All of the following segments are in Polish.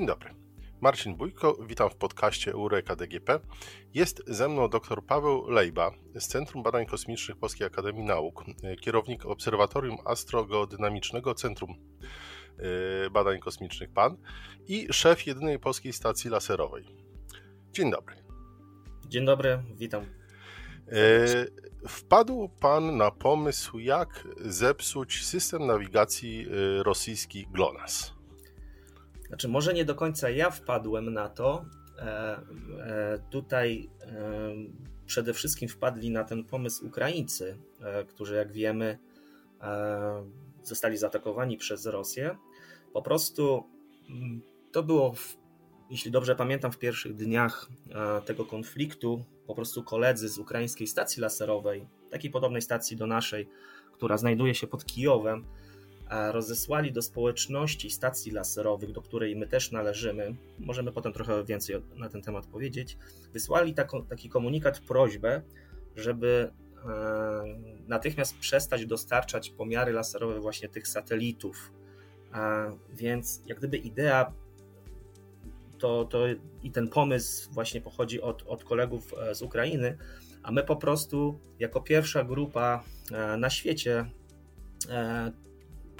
Dzień dobry. Marcin Bójko, witam w podcaście Eureka DGP. Jest ze mną dr Paweł Lejba z Centrum Badań Kosmicznych Polskiej Akademii Nauk, kierownik Obserwatorium Astrogeodynamicznego Centrum e, Badań Kosmicznych PAN i szef jedynej polskiej stacji laserowej. Dzień dobry. Dzień dobry, witam. E, wpadł Pan na pomysł, jak zepsuć system nawigacji e, rosyjski GLONASS. Znaczy, może nie do końca ja wpadłem na to. E, e, tutaj e, przede wszystkim wpadli na ten pomysł Ukraińcy, którzy, jak wiemy, zostali zaatakowani przez Rosję. Po prostu mm, to było, w, jeśli dobrze pamiętam, w pierwszych dniach tego konfliktu. Po prostu koledzy z ukraińskiej stacji laserowej, takiej podobnej stacji do naszej, która znajduje się pod Kijowem, rozesłali do społeczności stacji laserowych, do której my też należymy, możemy potem trochę więcej na ten temat powiedzieć, wysłali taki komunikat, prośbę, żeby e, natychmiast przestać dostarczać pomiary laserowe właśnie tych satelitów. Więc jak gdyby idea to, to i ten pomysł właśnie pochodzi od, od kolegów e, z Ukrainy, a my po prostu jako pierwsza grupa e, na świecie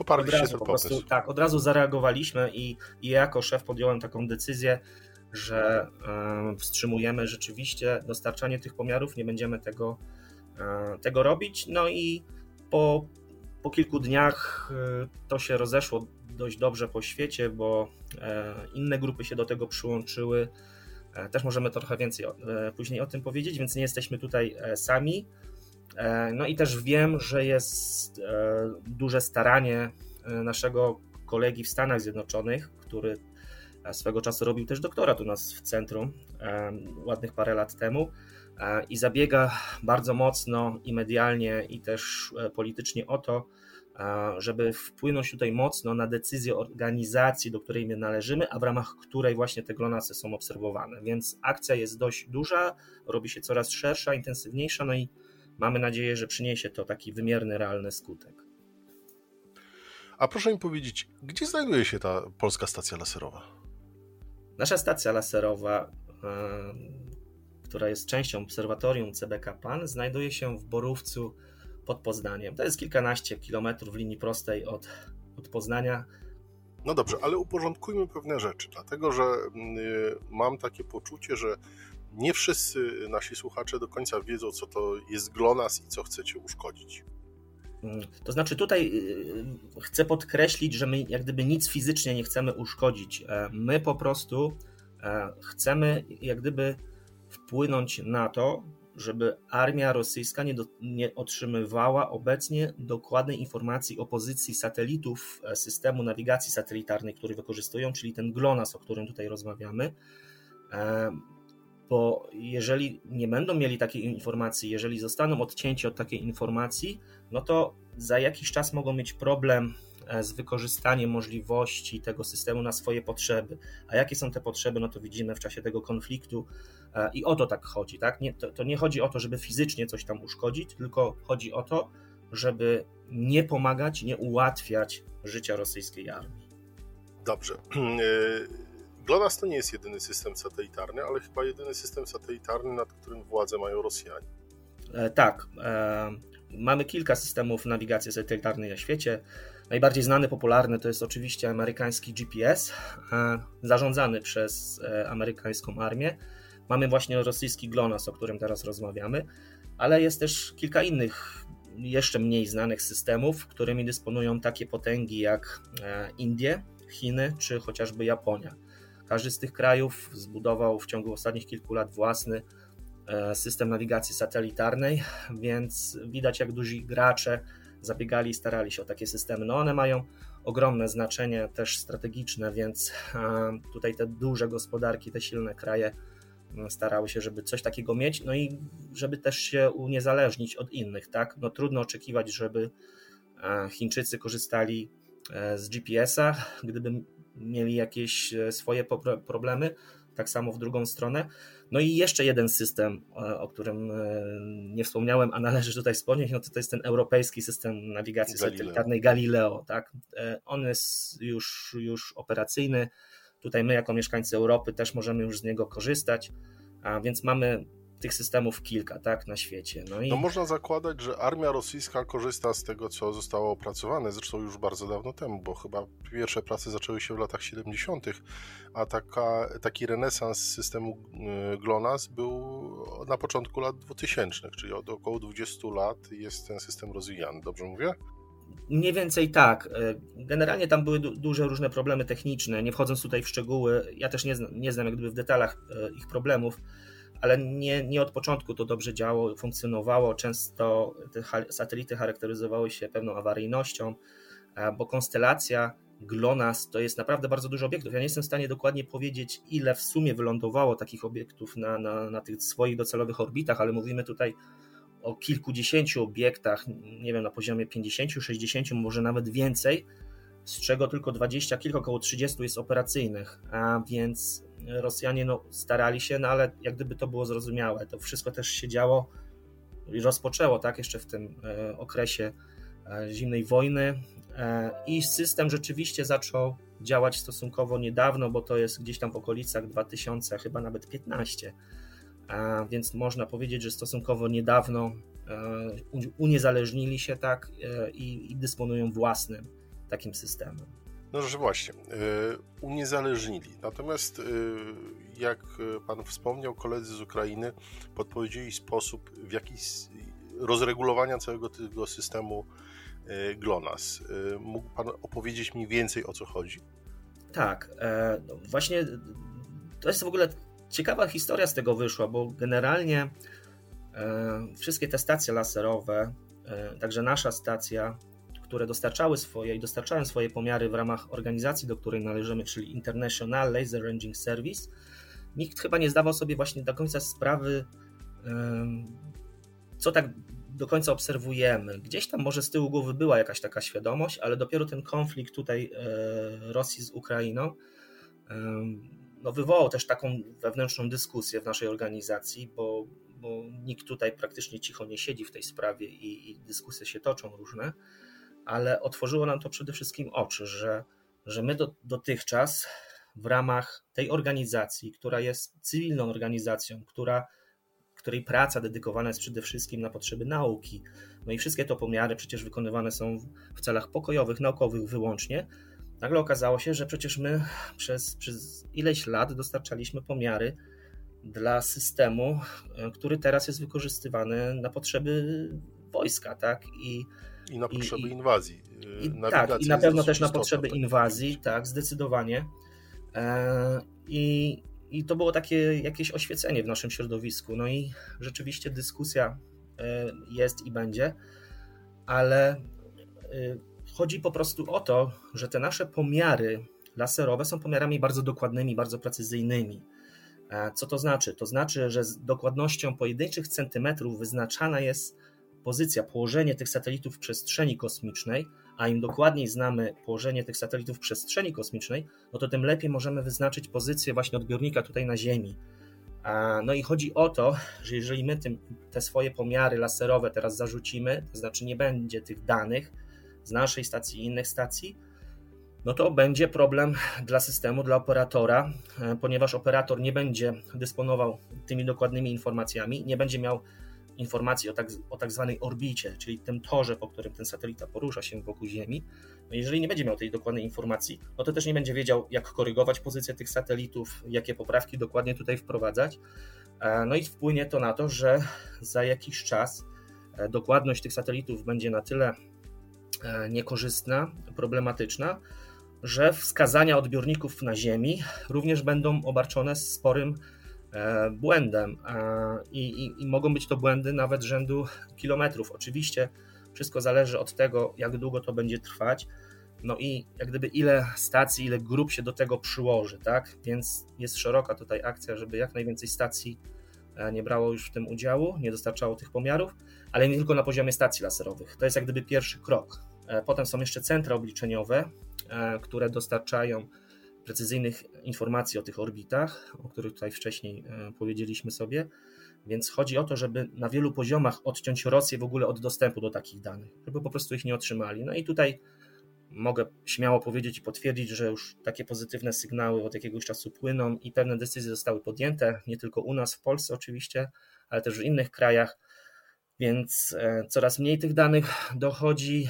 Poparliście ten po prostu, Tak, od razu zareagowaliśmy i, i jako szef podjąłem taką decyzję, że e, wstrzymujemy rzeczywiście dostarczanie tych pomiarów, nie będziemy tego, e, tego robić. No i po, po kilku dniach e, to się rozeszło dość dobrze po świecie, bo e, inne grupy się do tego przyłączyły. Też możemy trochę więcej e, później o tym powiedzieć, więc nie jesteśmy tutaj sami. E, no i też wiem, że jest e, duże staranie e, naszego kolegi w Stanach Zjednoczonych, który swego czasu robił też doktorat u nas w centrum ładnych parę lat temu i zabiega bardzo mocno i medialnie i też politycznie o to, żeby wpłynąć tutaj mocno na decyzję organizacji, do której my należymy, a w ramach której właśnie te glonasy są obserwowane. Więc akcja jest dość duża, robi się coraz szersza, intensywniejsza, no i Mamy nadzieję, że przyniesie to taki wymierny, realny skutek. A proszę mi powiedzieć, gdzie znajduje się ta polska stacja laserowa? Nasza stacja laserowa, która jest częścią obserwatorium CBK PAN, znajduje się w Borówcu pod Poznaniem. To jest kilkanaście kilometrów w linii prostej od, od Poznania. No dobrze, ale uporządkujmy pewne rzeczy, dlatego że y, mam takie poczucie, że nie wszyscy nasi słuchacze do końca wiedzą, co to jest GLONASS i co chcecie uszkodzić. Mm, to znaczy, tutaj y, y, chcę podkreślić, że my jak gdyby nic fizycznie nie chcemy uszkodzić. E, my po prostu e, chcemy jak gdyby wpłynąć na to, żeby armia rosyjska nie, do, nie, otrzymywała obecnie dokładnej informacji o pozycji satelitów e, systemu nawigacji satelitarnej, który wykorzystują, czyli ten GLONASS, o którym tutaj rozmawiamy bo jeżeli nie będą mieli takiej informacji, jeżeli zostaną odcięci od takiej informacji, no to za jakiś czas mogą mieć problem e, z wykorzystaniem możliwości tego systemu na swoje potrzeby. A jakie są te potrzeby, no to widzimy w czasie tego konfliktu e, i o to tak chodzi. Tak? Nie, to, to nie chodzi o to, żeby fizycznie coś tam uszkodzić, tylko chodzi o to, żeby nie pomagać, nie ułatwiać życia rosyjskiej armii. Dobrze. GLONASS to nie jest jedyny system satelitarny, ale chyba jedyny system satelitarny, nad którym władzę mają Rosjanie. E, tak. E, mamy kilka systemów nawigacji satelitarnej na świecie. Najbardziej znany, popularny to jest oczywiście amerykański GPS, e, zarządzany przez e, amerykańską armię. Mamy właśnie rosyjski GLONASS, o którym teraz rozmawiamy, ale jest też kilka innych, jeszcze mniej znanych systemów, którymi dysponują takie potęgi jak e, Indie, Chiny czy chociażby Japonia. Każdy z tych krajów zbudował w ciągu ostatnich kilku lat własny e, system nawigacji satelitarnej, więc widać, jak duzi gracze zabiegali i starali się o takie systemy. No one mają ogromne znaczenie też strategiczne, więc e, tutaj te duże gospodarki, te silne kraje no, starały się, żeby coś takiego mieć, no i żeby też się uniezależnić od innych, tak? No trudno oczekiwać, żeby e, Chińczycy korzystali z GPS-a, gdyby mieli jakieś e, swoje problemy, tak samo w drugą stronę. No i jeszcze jeden system, o którym e, nie wspomniałem, a należy tutaj wspomnieć, no to, to jest ten europejski system nawigacji Galileo. satelitarnej Galileo. Tak? E, on jest już, już operacyjny, Tutaj my, jako mieszkańcy Europy, też możemy już z niego korzystać, a więc mamy tych systemów kilka, tak, na świecie. No, i... no można zakładać, że armia rosyjska korzysta z tego, co zostało opracowane, zresztą już bardzo dawno temu, bo chyba pierwsze prace zaczęły się w latach 70., a taka, taki renesans systemu y, GLONASS był na początku lat 2000, czyli od około 20 lat jest ten system rozwijany, dobrze mówię? Mniej więcej tak. Y, generalnie tam były du duże różne problemy techniczne. Nie wchodząc tutaj w szczegóły, ja też nie, znam, nie znam jak gdyby w detalach y, ich problemów, ale nie, nie od początku to dobrze działało, funkcjonowało. Często te satelity charakteryzowały się pewną awaryjnością, bo konstelacja GLONASS to jest naprawdę bardzo dużo obiektów. Ja nie jestem w stanie dokładnie powiedzieć, ile w sumie wylądowało takich obiektów na, na, na tych swoich docelowych orbitach, ale mówimy tutaj o kilkudziesięciu obiektach, nie wiem, na poziomie 50, 60, może nawet więcej, z czego tylko 20, kilka, około 30 jest operacyjnych, a więc Rosjanie no, starali się, no ale jak gdyby to było zrozumiałe. To wszystko też się działo i rozpoczęło, tak, jeszcze w tym e, okresie e, zimnej wojny e, i system rzeczywiście zaczął działać stosunkowo niedawno, bo to jest gdzieś tam w okolicach 2000, chyba nawet 15. Więc można powiedzieć, że stosunkowo niedawno uniezależnili się tak i, i dysponują własnym takim systemem. No, że właśnie, y, uniezależnili. Natomiast, y, jak pan wspomniał, koledzy z Ukrainy podpowiedzieli sposób, w jaki rozregulowania całego tego systemu y, GLONASS. Mógł pan opowiedzieć mi więcej o co chodzi? Tak, e, no właśnie to jest w ogóle ciekawa historia z tego wyszła, bo generalnie e, wszystkie te stacje laserowe, e, także nasza stacja które dostarczały swoje i dostarczają swoje pomiary w ramach organizacji, do której należymy, czyli International Laser Ranging Service, nikt chyba nie zdawał sobie właśnie do końca sprawy, co tak do końca obserwujemy. Gdzieś tam może z tyłu głowy była jakaś taka świadomość, ale dopiero ten konflikt tutaj e, Rosji z Ukrainą no, wywołał też taką wewnętrzną dyskusję w naszej organizacji, bo, bo nikt tutaj praktycznie cicho nie siedzi w tej sprawie i, i dyskusje się toczą różne ale otworzyło nam to przede wszystkim oczy, że, że my do, dotychczas w ramach tej organizacji, która jest cywilną organizacją, która, której praca dedykowana jest przede wszystkim na potrzeby nauki, no i wszystkie to pomiary przecież wykonywane są w, celach pokojowych, naukowych wyłącznie, nagle okazało się, że przecież my przez, przez ileś lat dostarczaliśmy pomiary dla systemu, e, który teraz jest wykorzystywany na potrzeby wojska, tak? I i na potrzeby I, inwazji. I, y, tak, i na pewno też na potrzeby tak inwazji, tak, zdecydowanie. E, I, I to było takie jakieś oświecenie w naszym środowisku. No i rzeczywiście dyskusja e, jest i będzie, ale e, chodzi po prostu o to, że te nasze pomiary laserowe są pomiarami bardzo dokładnymi, bardzo precyzyjnymi. Co to znaczy? To znaczy, że z dokładnością pojedynczych centymetrów wyznaczana jest pozycja, położenie tych satelitów w przestrzeni kosmicznej, a im dokładniej znamy położenie tych satelitów w przestrzeni kosmicznej, no to tym lepiej możemy wyznaczyć pozycję właśnie odbiornika tutaj na Ziemi. No i chodzi o to, że jeżeli my tym, te swoje pomiary laserowe teraz zarzucimy, to znaczy nie będzie tych danych z naszej stacji i innych stacji, no to będzie problem dla systemu, dla operatora, e, ponieważ operator nie będzie dysponował tymi dokładnymi informacjami, nie będzie miał informacji o tak, o tak zwanej orbicie, czyli tym torze, po którym ten satelita porusza się wokół Ziemi, no jeżeli nie będzie miał tej dokładnej informacji, no to też nie będzie wiedział, jak korygować pozycję tych satelitów, jakie poprawki dokładnie tutaj wprowadzać. E, no i wpłynie to na to, że za jakiś czas e, dokładność tych satelitów będzie na tyle e, niekorzystna, problematyczna, że wskazania odbiorników na Ziemi również będą obarczone sporym błędem I, i, i mogą być to błędy nawet rzędu kilometrów. Oczywiście wszystko zależy od tego, jak długo to będzie trwać. No i jak gdyby ile stacji, ile grup się do tego przyłoży, tak? Więc jest szeroka tutaj akcja, żeby jak najwięcej stacji e, nie brało już w tym udziału, nie dostarczało tych pomiarów, ale nie tylko na poziomie stacji laserowych. To jest jak gdyby pierwszy krok. E, potem są jeszcze centra obliczeniowe, które dostarczają precyzyjnych informacji o tych orbitach, o których tutaj wcześniej e, powiedzieliśmy sobie. Więc chodzi o to, żeby na wielu poziomach odciąć Rosję w ogóle od dostępu do takich danych, żeby po prostu ich nie otrzymali. No i tutaj mogę śmiało powiedzieć i potwierdzić, że już takie pozytywne sygnały od jakiegoś czasu płyną i pewne decyzje zostały podjęte, nie tylko u nas w Polsce oczywiście, ale też w innych krajach, więc e, coraz mniej tych danych dochodzi.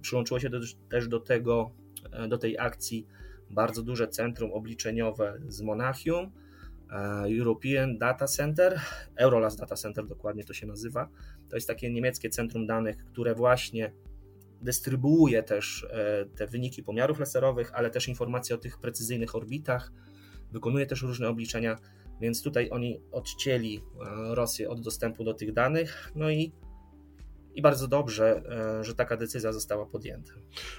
Przyłączyło się też do tego, e, do tej akcji bardzo duże centrum obliczeniowe z Monachium, e, European Data Center, Eurolas Data Center dokładnie to się nazywa. To jest takie niemieckie centrum danych, które właśnie dystrybuuje też e, te wyniki pomiarów laserowych, ale też informacje o tych precyzyjnych orbitach, wykonuje też różne obliczenia, więc tutaj oni odcięli e, Rosję od dostępu do tych danych, no i, i bardzo dobrze, e, że taka decyzja została podjęta.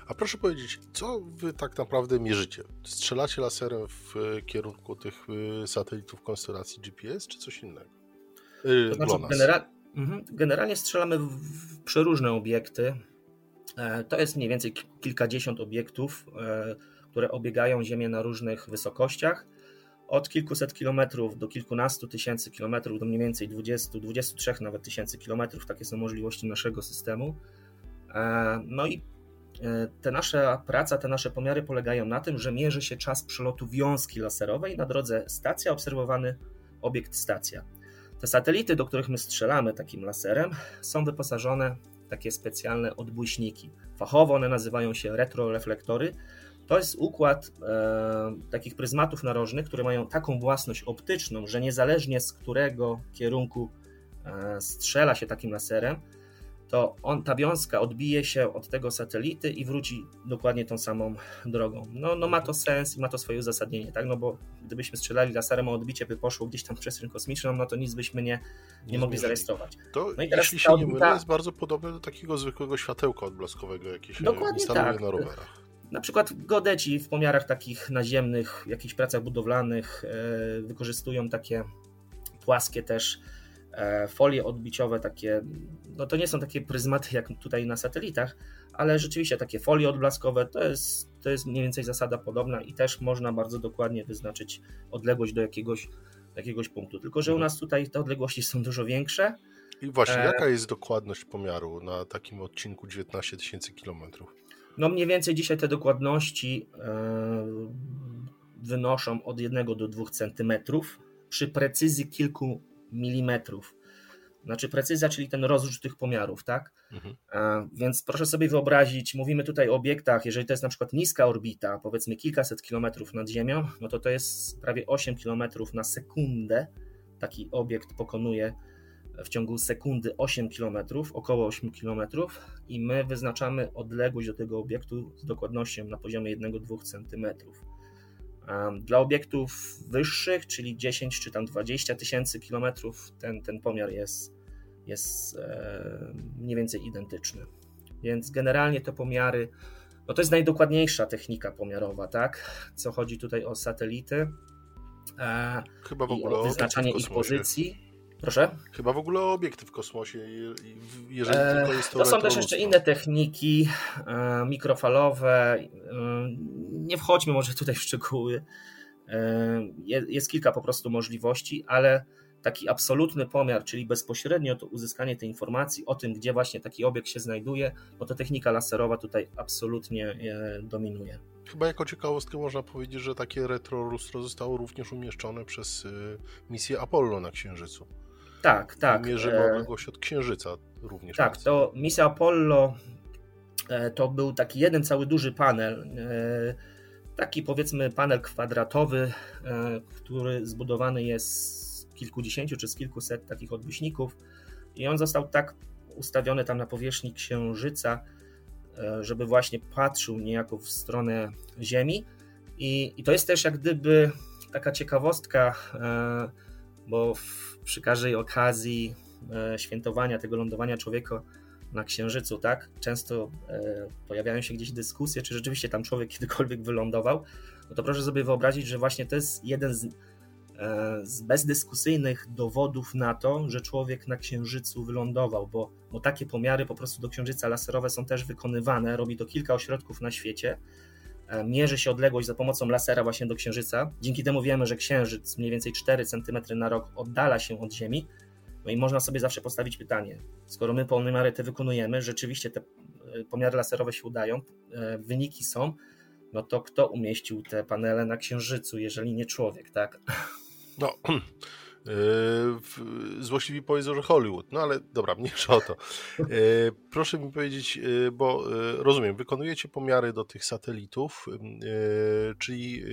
A proszę powiedzieć, co wy tak naprawdę mierzycie? Strzelacie laserem w kierunku tych satelitów konstelacji GPS, czy coś innego? To znaczy, genera mhm, generalnie strzelamy w przeróżne obiekty. E, to jest mniej więcej kilkadziesiąt obiektów, e, które obiegają Ziemię na różnych wysokościach. Od kilkuset kilometrów do kilkunastu tysięcy kilometrów, do mniej więcej 20, 23 nawet tysięcy kilometrów. Takie są możliwości naszego systemu. E, no i te nasza praca, te nasze pomiary polegają na tym, że mierzy się czas przelotu wiązki laserowej na drodze stacja, obserwowany obiekt stacja. Te satelity, do których my strzelamy takim laserem, są wyposażone takie specjalne odbłyśniki. Fachowo one nazywają się retroreflektory. To jest układ e, takich pryzmatów narożnych, które mają taką własność optyczną, że niezależnie z którego kierunku e, strzela się takim laserem, to on, ta wiązka odbije się od tego satelity i wróci dokładnie tą samą drogą. No, no ma to sens i ma to swoje uzasadnienie, tak? No bo gdybyśmy strzelali laserem, a odbicie by poszło gdzieś tam w przestrzeń kosmiczną, no to nic byśmy nie, nie, nie mogli zarejestrować. To, no i teraz jeśli się nie mylę, jest bardzo podobne do takiego zwykłego światełka odblaskowego, jakie się Dokładnie instaluje tak. na rowerach. Na przykład godeci w pomiarach takich naziemnych, jakichś pracach budowlanych e, wykorzystują takie płaskie też E, folie odbiciowe, takie, no to nie są takie pryzmaty jak tutaj na satelitach, ale rzeczywiście takie folie odblaskowe to jest, to jest mniej więcej zasada podobna i też można bardzo dokładnie wyznaczyć odległość do jakiegoś, jakiegoś punktu. Tylko, że u nas tutaj te odległości są dużo większe. I właśnie, e... jaka jest dokładność pomiaru na takim odcinku 19 tysięcy kilometrów? No mniej więcej dzisiaj te dokładności e... wynoszą od 1 do 2 centymetrów przy precyzji kilku milimetrów. Znaczy precyzja, czyli ten rozrzut tych pomiarów, tak? Mhm. Więc proszę sobie wyobrazić, mówimy tutaj o obiektach, jeżeli to jest na przykład niska orbita, powiedzmy kilkaset kilometrów nad Ziemią, no to to jest prawie 8 kilometrów na sekundę. Taki obiekt pokonuje w ciągu sekundy 8 kilometrów, około 8 kilometrów i my wyznaczamy odległość do tego obiektu z dokładnością na poziomie 1-2 centymetrów. Dla obiektów wyższych, czyli 10 czy tam 20 tysięcy kilometrów, ten, ten pomiar jest, jest mniej więcej identyczny. Więc generalnie te pomiary, no to jest najdokładniejsza technika pomiarowa, tak? Co chodzi tutaj o satelity. E, Chyba w ogóle o wyznaczanie ich pozycji. Proszę? Chyba w ogóle obiekty w kosmosie, jeżeli e, tylko jest to To są też jeszcze inne techniki e, mikrofalowe. E, nie wchodźmy może tutaj w szczegóły. Jest kilka po prostu możliwości, ale taki absolutny pomiar, czyli bezpośrednio to uzyskanie tej informacji o tym, gdzie właśnie taki obiekt się znajduje, no to technika laserowa tutaj absolutnie dominuje. Chyba jako ciekawostkę można powiedzieć, że takie retrolustro zostało również umieszczone przez misję Apollo na Księżycu. Tak, tak. Mierzymy e, odległość od Księżyca również. Tak, to misja Apollo e, to był taki jeden cały duży panel, e, taki powiedzmy panel kwadratowy, który zbudowany jest z kilkudziesięciu czy z kilkuset takich odbyśników i on został tak ustawiony tam na powierzchni Księżyca, żeby właśnie patrzył niejako w stronę Ziemi i, i to jest też jak gdyby taka ciekawostka, bo w przy każdej okazji e, świętowania tego lądowania człowieka na Księżycu, tak? Często e, pojawiają się gdzieś dyskusje, czy rzeczywiście tam człowiek kiedykolwiek wylądował. No to proszę sobie wyobrazić, że właśnie to jest jeden z, e, z bezdyskusyjnych dowodów na to, że człowiek na Księżycu wylądował, bo, bo takie pomiary po prostu do Księżyca laserowe są też wykonywane. Robi to kilka ośrodków na świecie mierzy się odległość za pomocą lasera właśnie do Księżyca. Dzięki temu wiemy, że Księżyc mniej więcej 4 cm na rok oddala się od Ziemi. No i można sobie zawsze postawić pytanie, skoro my pomiary te wykonujemy, rzeczywiście te pomiary laserowe się udają, wyniki są, no to kto umieścił te panele na Księżycu, jeżeli nie człowiek, tak? No, złośliwi powiedzą, że Hollywood. No ale dobra, mniejsza o to. Yy, proszę mi powiedzieć, yy, bo rozumiem, wykonujecie pomiary do tych satelitów, czyli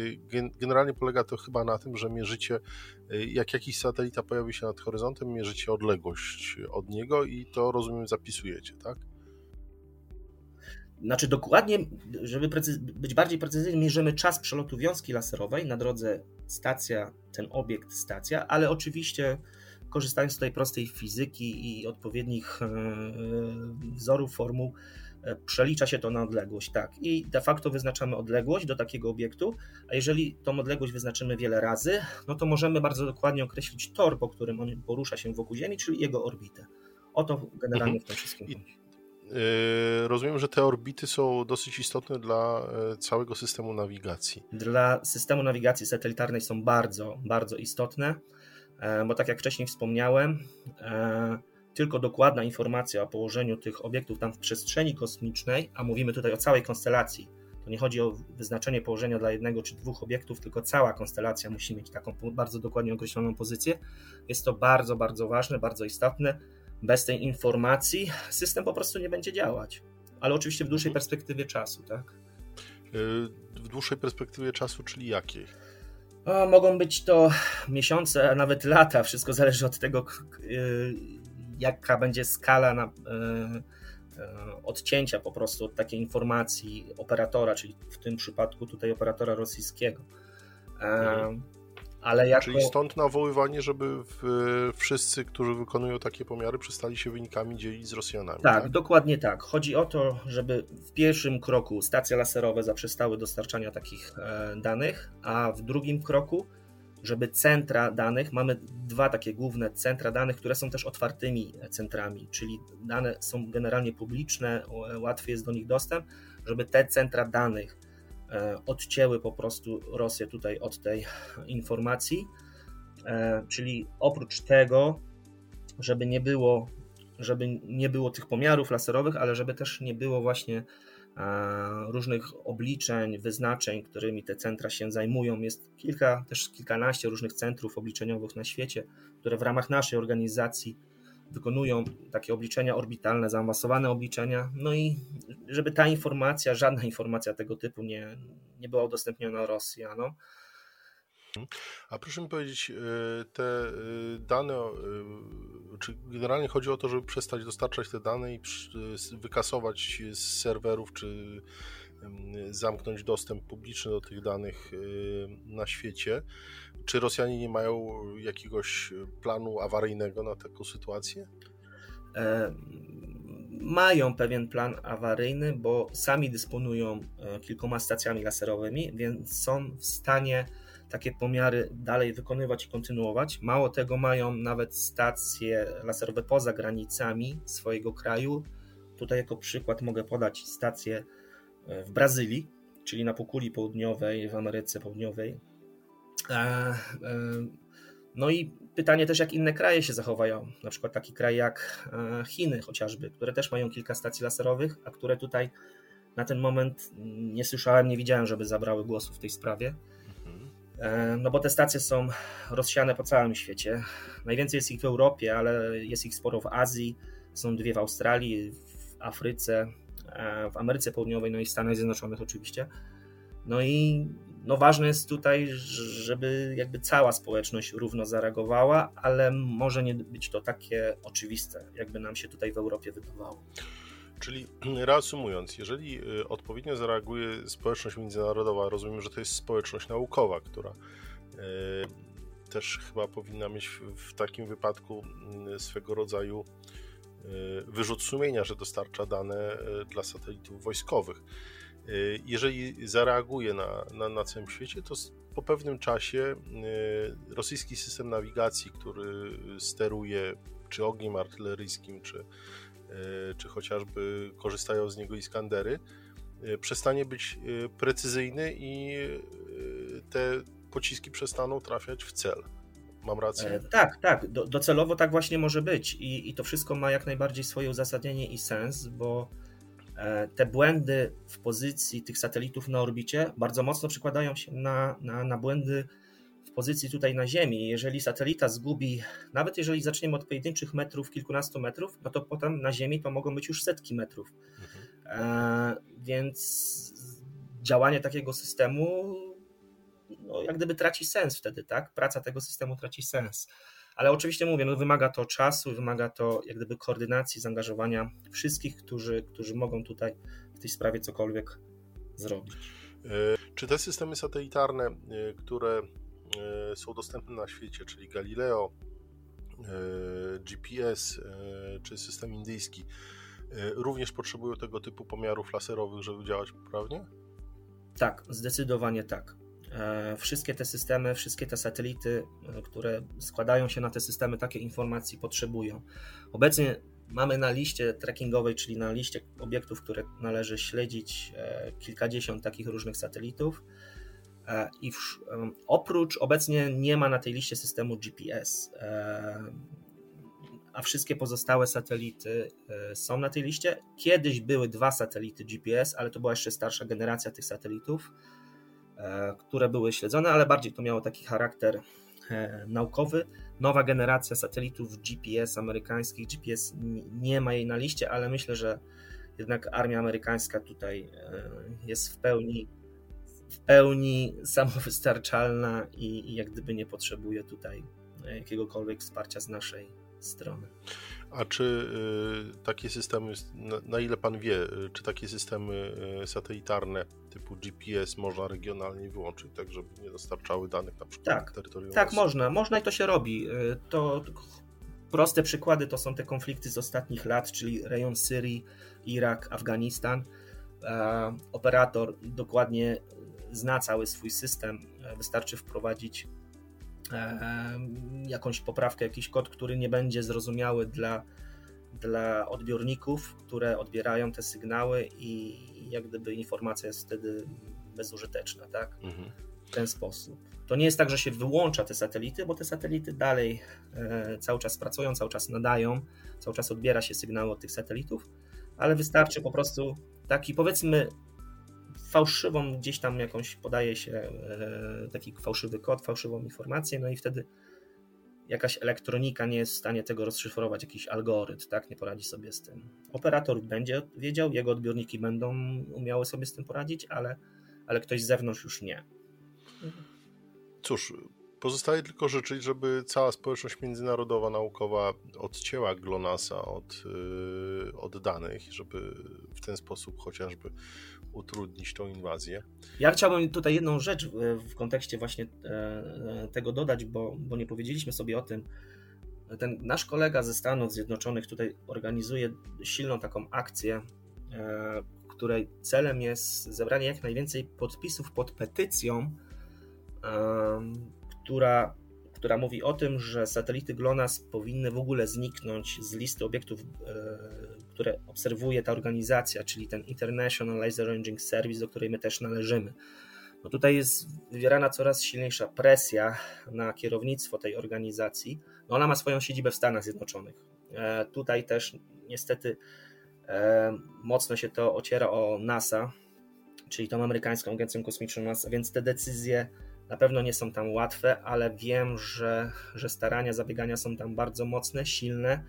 generalnie polega to chyba na tym, że mierzycie, jak jakiś satelita pojawi się nad horyzontem, mierzycie odległość od niego i to rozumiem zapisujecie, tak? Znaczy dokładnie, żeby być bardziej precyzyjnym, mierzymy czas przelotu wiązki laserowej na drodze stacja, ten obiekt stacja, ale oczywiście korzystając z tej prostej fizyki i odpowiednich e, wzorów, formuł, e, przelicza się to na odległość, tak. I de facto wyznaczamy odległość do takiego obiektu, a jeżeli tą odległość wyznaczymy wiele razy, no to możemy bardzo dokładnie określić tor, po którym on porusza się wokół Ziemi, czyli jego orbitę. O to generalnie mhm. w tym wszystkim chodzi. Yy, rozumiem, że te orbity są dosyć istotne dla e, całego systemu nawigacji. Dla systemu nawigacji satelitarnej są bardzo, bardzo istotne, e, bo tak jak wcześniej wspomniałem, e, tylko dokładna informacja o położeniu tych obiektów tam w przestrzeni kosmicznej, a mówimy tutaj o całej konstelacji, to nie chodzi o wyznaczenie położenia dla jednego czy dwóch obiektów, tylko cała konstelacja musi mieć taką bardzo dokładnie określoną pozycję. Jest to bardzo, bardzo ważne, bardzo istotne bez tej informacji system po prostu nie będzie działać. Ale oczywiście w dłuższej perspektywie czasu, tak? Y, w dłuższej perspektywie czasu, czyli jakiej? O, mogą być to miesiące, a nawet lata. Wszystko zależy od tego, y, jaka będzie skala na, y, odcięcia po prostu od takiej informacji operatora, czyli w tym przypadku tutaj operatora rosyjskiego. Mhm. Ale jako... Czyli stąd nawoływanie, żeby w, wszyscy, którzy wykonują takie pomiary, przestali się wynikami dzielić z Rosjanami. Tak, tak, dokładnie tak. Chodzi o to, żeby w pierwszym kroku stacje laserowe zaprzestały dostarczania takich e, danych, a w drugim kroku, żeby centra danych, mamy dwa takie główne centra danych, które są też otwartymi centrami, czyli dane są generalnie publiczne, łatwy jest do nich dostęp, żeby te centra danych odcięły po prostu Rosję tutaj od tej informacji. E, czyli oprócz tego, żeby nie było, żeby nie było tych pomiarów laserowych, ale żeby też nie było właśnie e, różnych obliczeń, wyznaczeń, którymi te centra się zajmują. Jest kilka, też kilkanaście różnych centrów obliczeniowych na świecie, które w ramach naszej organizacji wykonują takie obliczenia orbitalne, zaawansowane obliczenia, no i żeby ta informacja, żadna informacja tego typu nie, nie była udostępniona Rosjanom. A proszę mi powiedzieć, e, te e, dane, e, czy generalnie chodzi o to, żeby przestać dostarczać te dane i wykasować z serwerów, czy zamknąć dostęp publiczny do tych danych na świecie? Czy Rosjanie nie mają jakiegoś planu awaryjnego na taką sytuację? E, mają pewien plan awaryjny, bo sami dysponują e, kilkoma stacjami laserowymi, więc są w stanie takie pomiary dalej wykonywać i kontynuować. Mało tego, mają nawet stacje laserowe poza granicami swojego kraju. Tutaj jako przykład mogę podać stację e, w Brazylii, czyli na półkuli południowej, w Ameryce Południowej, E, e, no i pytanie też, jak inne kraje się zachowają. Na przykład taki kraj jak e, Chiny chociażby, które też mają kilka stacji laserowych, a które tutaj na ten moment nie słyszałem, nie widziałem, żeby zabrały głosu w tej sprawie. No bo te stacje są rozsiane po całym świecie. Najwięcej jest ich w Europie, ale jest ich sporo w Azji. Są dwie w Australii, w Afryce, w Ameryce Południowej, no i Stanach Zjednoczonych oczywiście. No i no ważne jest tutaj, żeby jakby cała społeczność równo zareagowała, ale może nie być to takie oczywiste, jakby nam się tutaj w Europie wydawało. Czyli reasumując, jeżeli y, odpowiednio zareaguje społeczność międzynarodowa, rozumiem, że to jest społeczność naukowa, która y, też chyba powinna mieć w takim wypadku y, swego rodzaju wyrzut sumienia, że dostarcza dane dla satelitów wojskowych. Y, jeżeli zareaguje na, na, na całym świecie, to po pewnym czasie y, rosyjski system nawigacji, który steruje czy ogniem artyleryjskim, czy, y, czy chociażby korzystają z niego Iskandery, przestanie być precyzyjny i te pociski przestaną trafiać w cel. Mam rację? E, tak, tak. Do, docelowo tak właśnie może być. I, I to wszystko ma jak najbardziej swoje uzasadnienie i sens, bo te błędy w pozycji tych satelitów na orbicie bardzo mocno przekładają się na, na, na błędy w pozycji tutaj na Ziemi. Jeżeli satelita zgubi, nawet jeżeli zaczniemy od pojedynczych metrów, kilkunastu metrów, no to potem na Ziemi to mogą być już setki metrów. Mhm. E, więc działanie takiego systemu no, jak gdyby traci sens wtedy, tak? Praca tego systemu traci sens. Ale oczywiście mówię, no wymaga to czasu, wymaga to jak gdyby koordynacji, zaangażowania wszystkich, którzy, którzy mogą tutaj w tej sprawie cokolwiek zrobić. E, czy te systemy satelitarne, e, które e, są dostępne na świecie, czyli Galileo, GPS czy system indyjski, również potrzebują tego typu pomiarów laserowych, żeby działać poprawnie? Tak, zdecydowanie tak. E, wszystkie te systemy, wszystkie te satelity, e, które składają się na te systemy, takie informacji potrzebują. Obecnie mamy na liście trackingowej, czyli na liście obiektów, które należy śledzić, e, kilkadziesiąt takich różnych satelitów. I w, oprócz obecnie nie ma na tej liście systemu GPS, a wszystkie pozostałe satelity są na tej liście. Kiedyś były dwa satelity GPS, ale to była jeszcze starsza generacja tych satelitów które były śledzone, ale bardziej to miało taki charakter e, naukowy. Nowa generacja satelitów GPS amerykańskich, GPS nie ma jej na liście, ale myślę, że jednak armia amerykańska tutaj e, jest w pełni, w pełni samowystarczalna i, i jak gdyby nie potrzebuje tutaj jakiegokolwiek wsparcia z naszej strony. A czy y, takie systemy, na, ile pan wie, y, czy takie systemy y, satelitarne typu GPS można regionalnie wyłączyć, tak żeby nie dostarczały danych na przykład tak, terytorium? Tak, można. Można i to się robi. To proste przykłady to są te konflikty z ostatnich lat, czyli rejon Syrii, Irak, Afganistan. Operator dokładnie zna cały swój system. Wystarczy wprowadzić jakąś poprawkę, jakiś kod, który nie będzie zrozumiały dla, dla odbiorników, które odbierają te sygnały i jak gdyby informacja jest wtedy bezużyteczna, tak? Mhm. W ten sposób. To nie jest tak, że się wyłącza te satelity, bo te satelity dalej e, cały czas pracują, cały czas nadają, cały czas odbiera się sygnały od tych satelitów, ale wystarczy po prostu taki powiedzmy fałszywą gdzieś tam jakąś podaje się e, taki fałszywy kod, fałszywą informację, no i wtedy jakaś elektronika nie jest w stanie tego rozszyfrować, jakiś algorytm, tak, nie poradzi sobie z tym. Operator będzie wiedział, jego odbiorniki będą umiały sobie z tym poradzić, ale, ale ktoś z zewnątrz już nie. Cóż, Pozostaje tylko życzyć, żeby cała społeczność międzynarodowa, naukowa odcięła GLONASSa od, yy, od danych, żeby w ten sposób chociażby utrudnić tą inwazję. Ja chciałbym tutaj jedną rzecz w, w kontekście właśnie e, e, tego dodać, bo, bo nie powiedzieliśmy sobie o tym. Ten nasz kolega ze Stanów Zjednoczonych tutaj organizuje silną taką akcję, e, której celem jest zebranie jak najwięcej podpisów pod petycją, która, która mówi o tym, że satelity GLONASS powinny w ogóle zniknąć z listy obiektów, e, które obserwuje ta organizacja, czyli ten International Laser Ranging Service, do której my też należymy. No tutaj jest wywierana coraz silniejsza presja na kierownictwo tej organizacji. No ona ma swoją siedzibę w Stanach Zjednoczonych. E, tutaj też niestety e, mocno się to ociera o NASA, czyli tą amerykańską agencją kosmiczną NASA, więc te decyzje na pewno nie są tam łatwe, ale wiem, że, że starania, zabiegania są tam bardzo mocne, silne.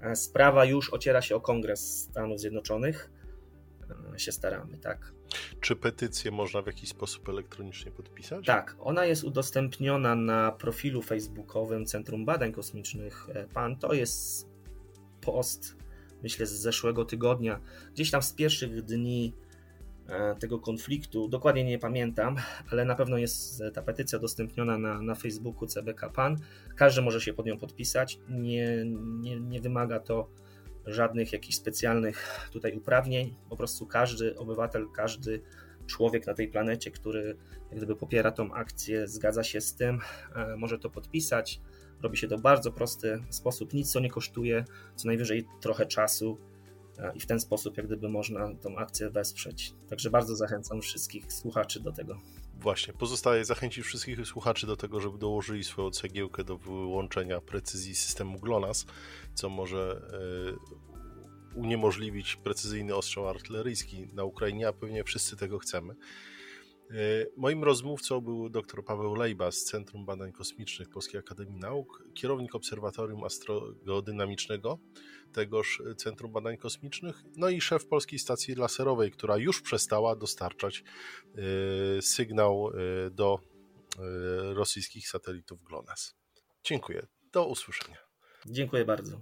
E, sprawa już ociera się o Kongres Stanów Zjednoczonych. E, się staramy, tak. Czy petycję można w jakiś sposób elektronicznie podpisać? Tak, ona jest udostępniona na profilu facebookowym Centrum Badań Kosmicznych e, PAN. To jest post, myślę, z zeszłego tygodnia. Gdzieś tam z pierwszych dni tego konfliktu. Dokładnie nie pamiętam, ale na pewno jest ta petycja udostępniona na, na Facebooku CBK PAN. Każdy może się pod nią podpisać. Nie, nie, nie wymaga to żadnych jakichś specjalnych tutaj uprawnień. Po prostu każdy obywatel, każdy człowiek na tej planecie, który jak gdyby popiera tą akcję, zgadza się z tym, e, może to podpisać. Robi się to w bardzo prosty sposób, nic co nie kosztuje, co najwyżej trochę czasu i w ten sposób jak gdyby można tą akcję wesprzeć. Także bardzo zachęcam wszystkich słuchaczy do tego. Właśnie, pozostaje zachęcić wszystkich słuchaczy do tego, żeby dołożyli swoją cegiełkę do wyłączenia precyzji systemu GLONASS, co może uniemożliwić precyzyjny ostrzał artyleryjski na Ukrainie, a pewnie wszyscy tego chcemy. E, moim rozmówcą był dr Paweł Lejba z Centrum Badań Kosmicznych Polskiej Akademii Nauk, kierownik Obserwatorium Astrogeodynamicznego tegoż Centrum Badań Kosmicznych, no i szef Polskiej Stacji Laserowej, która już przestała dostarczać e, sygnał e, do rosyjskich satelitów GLONASS. Dziękuję. Do usłyszenia. Dziękuję bardzo.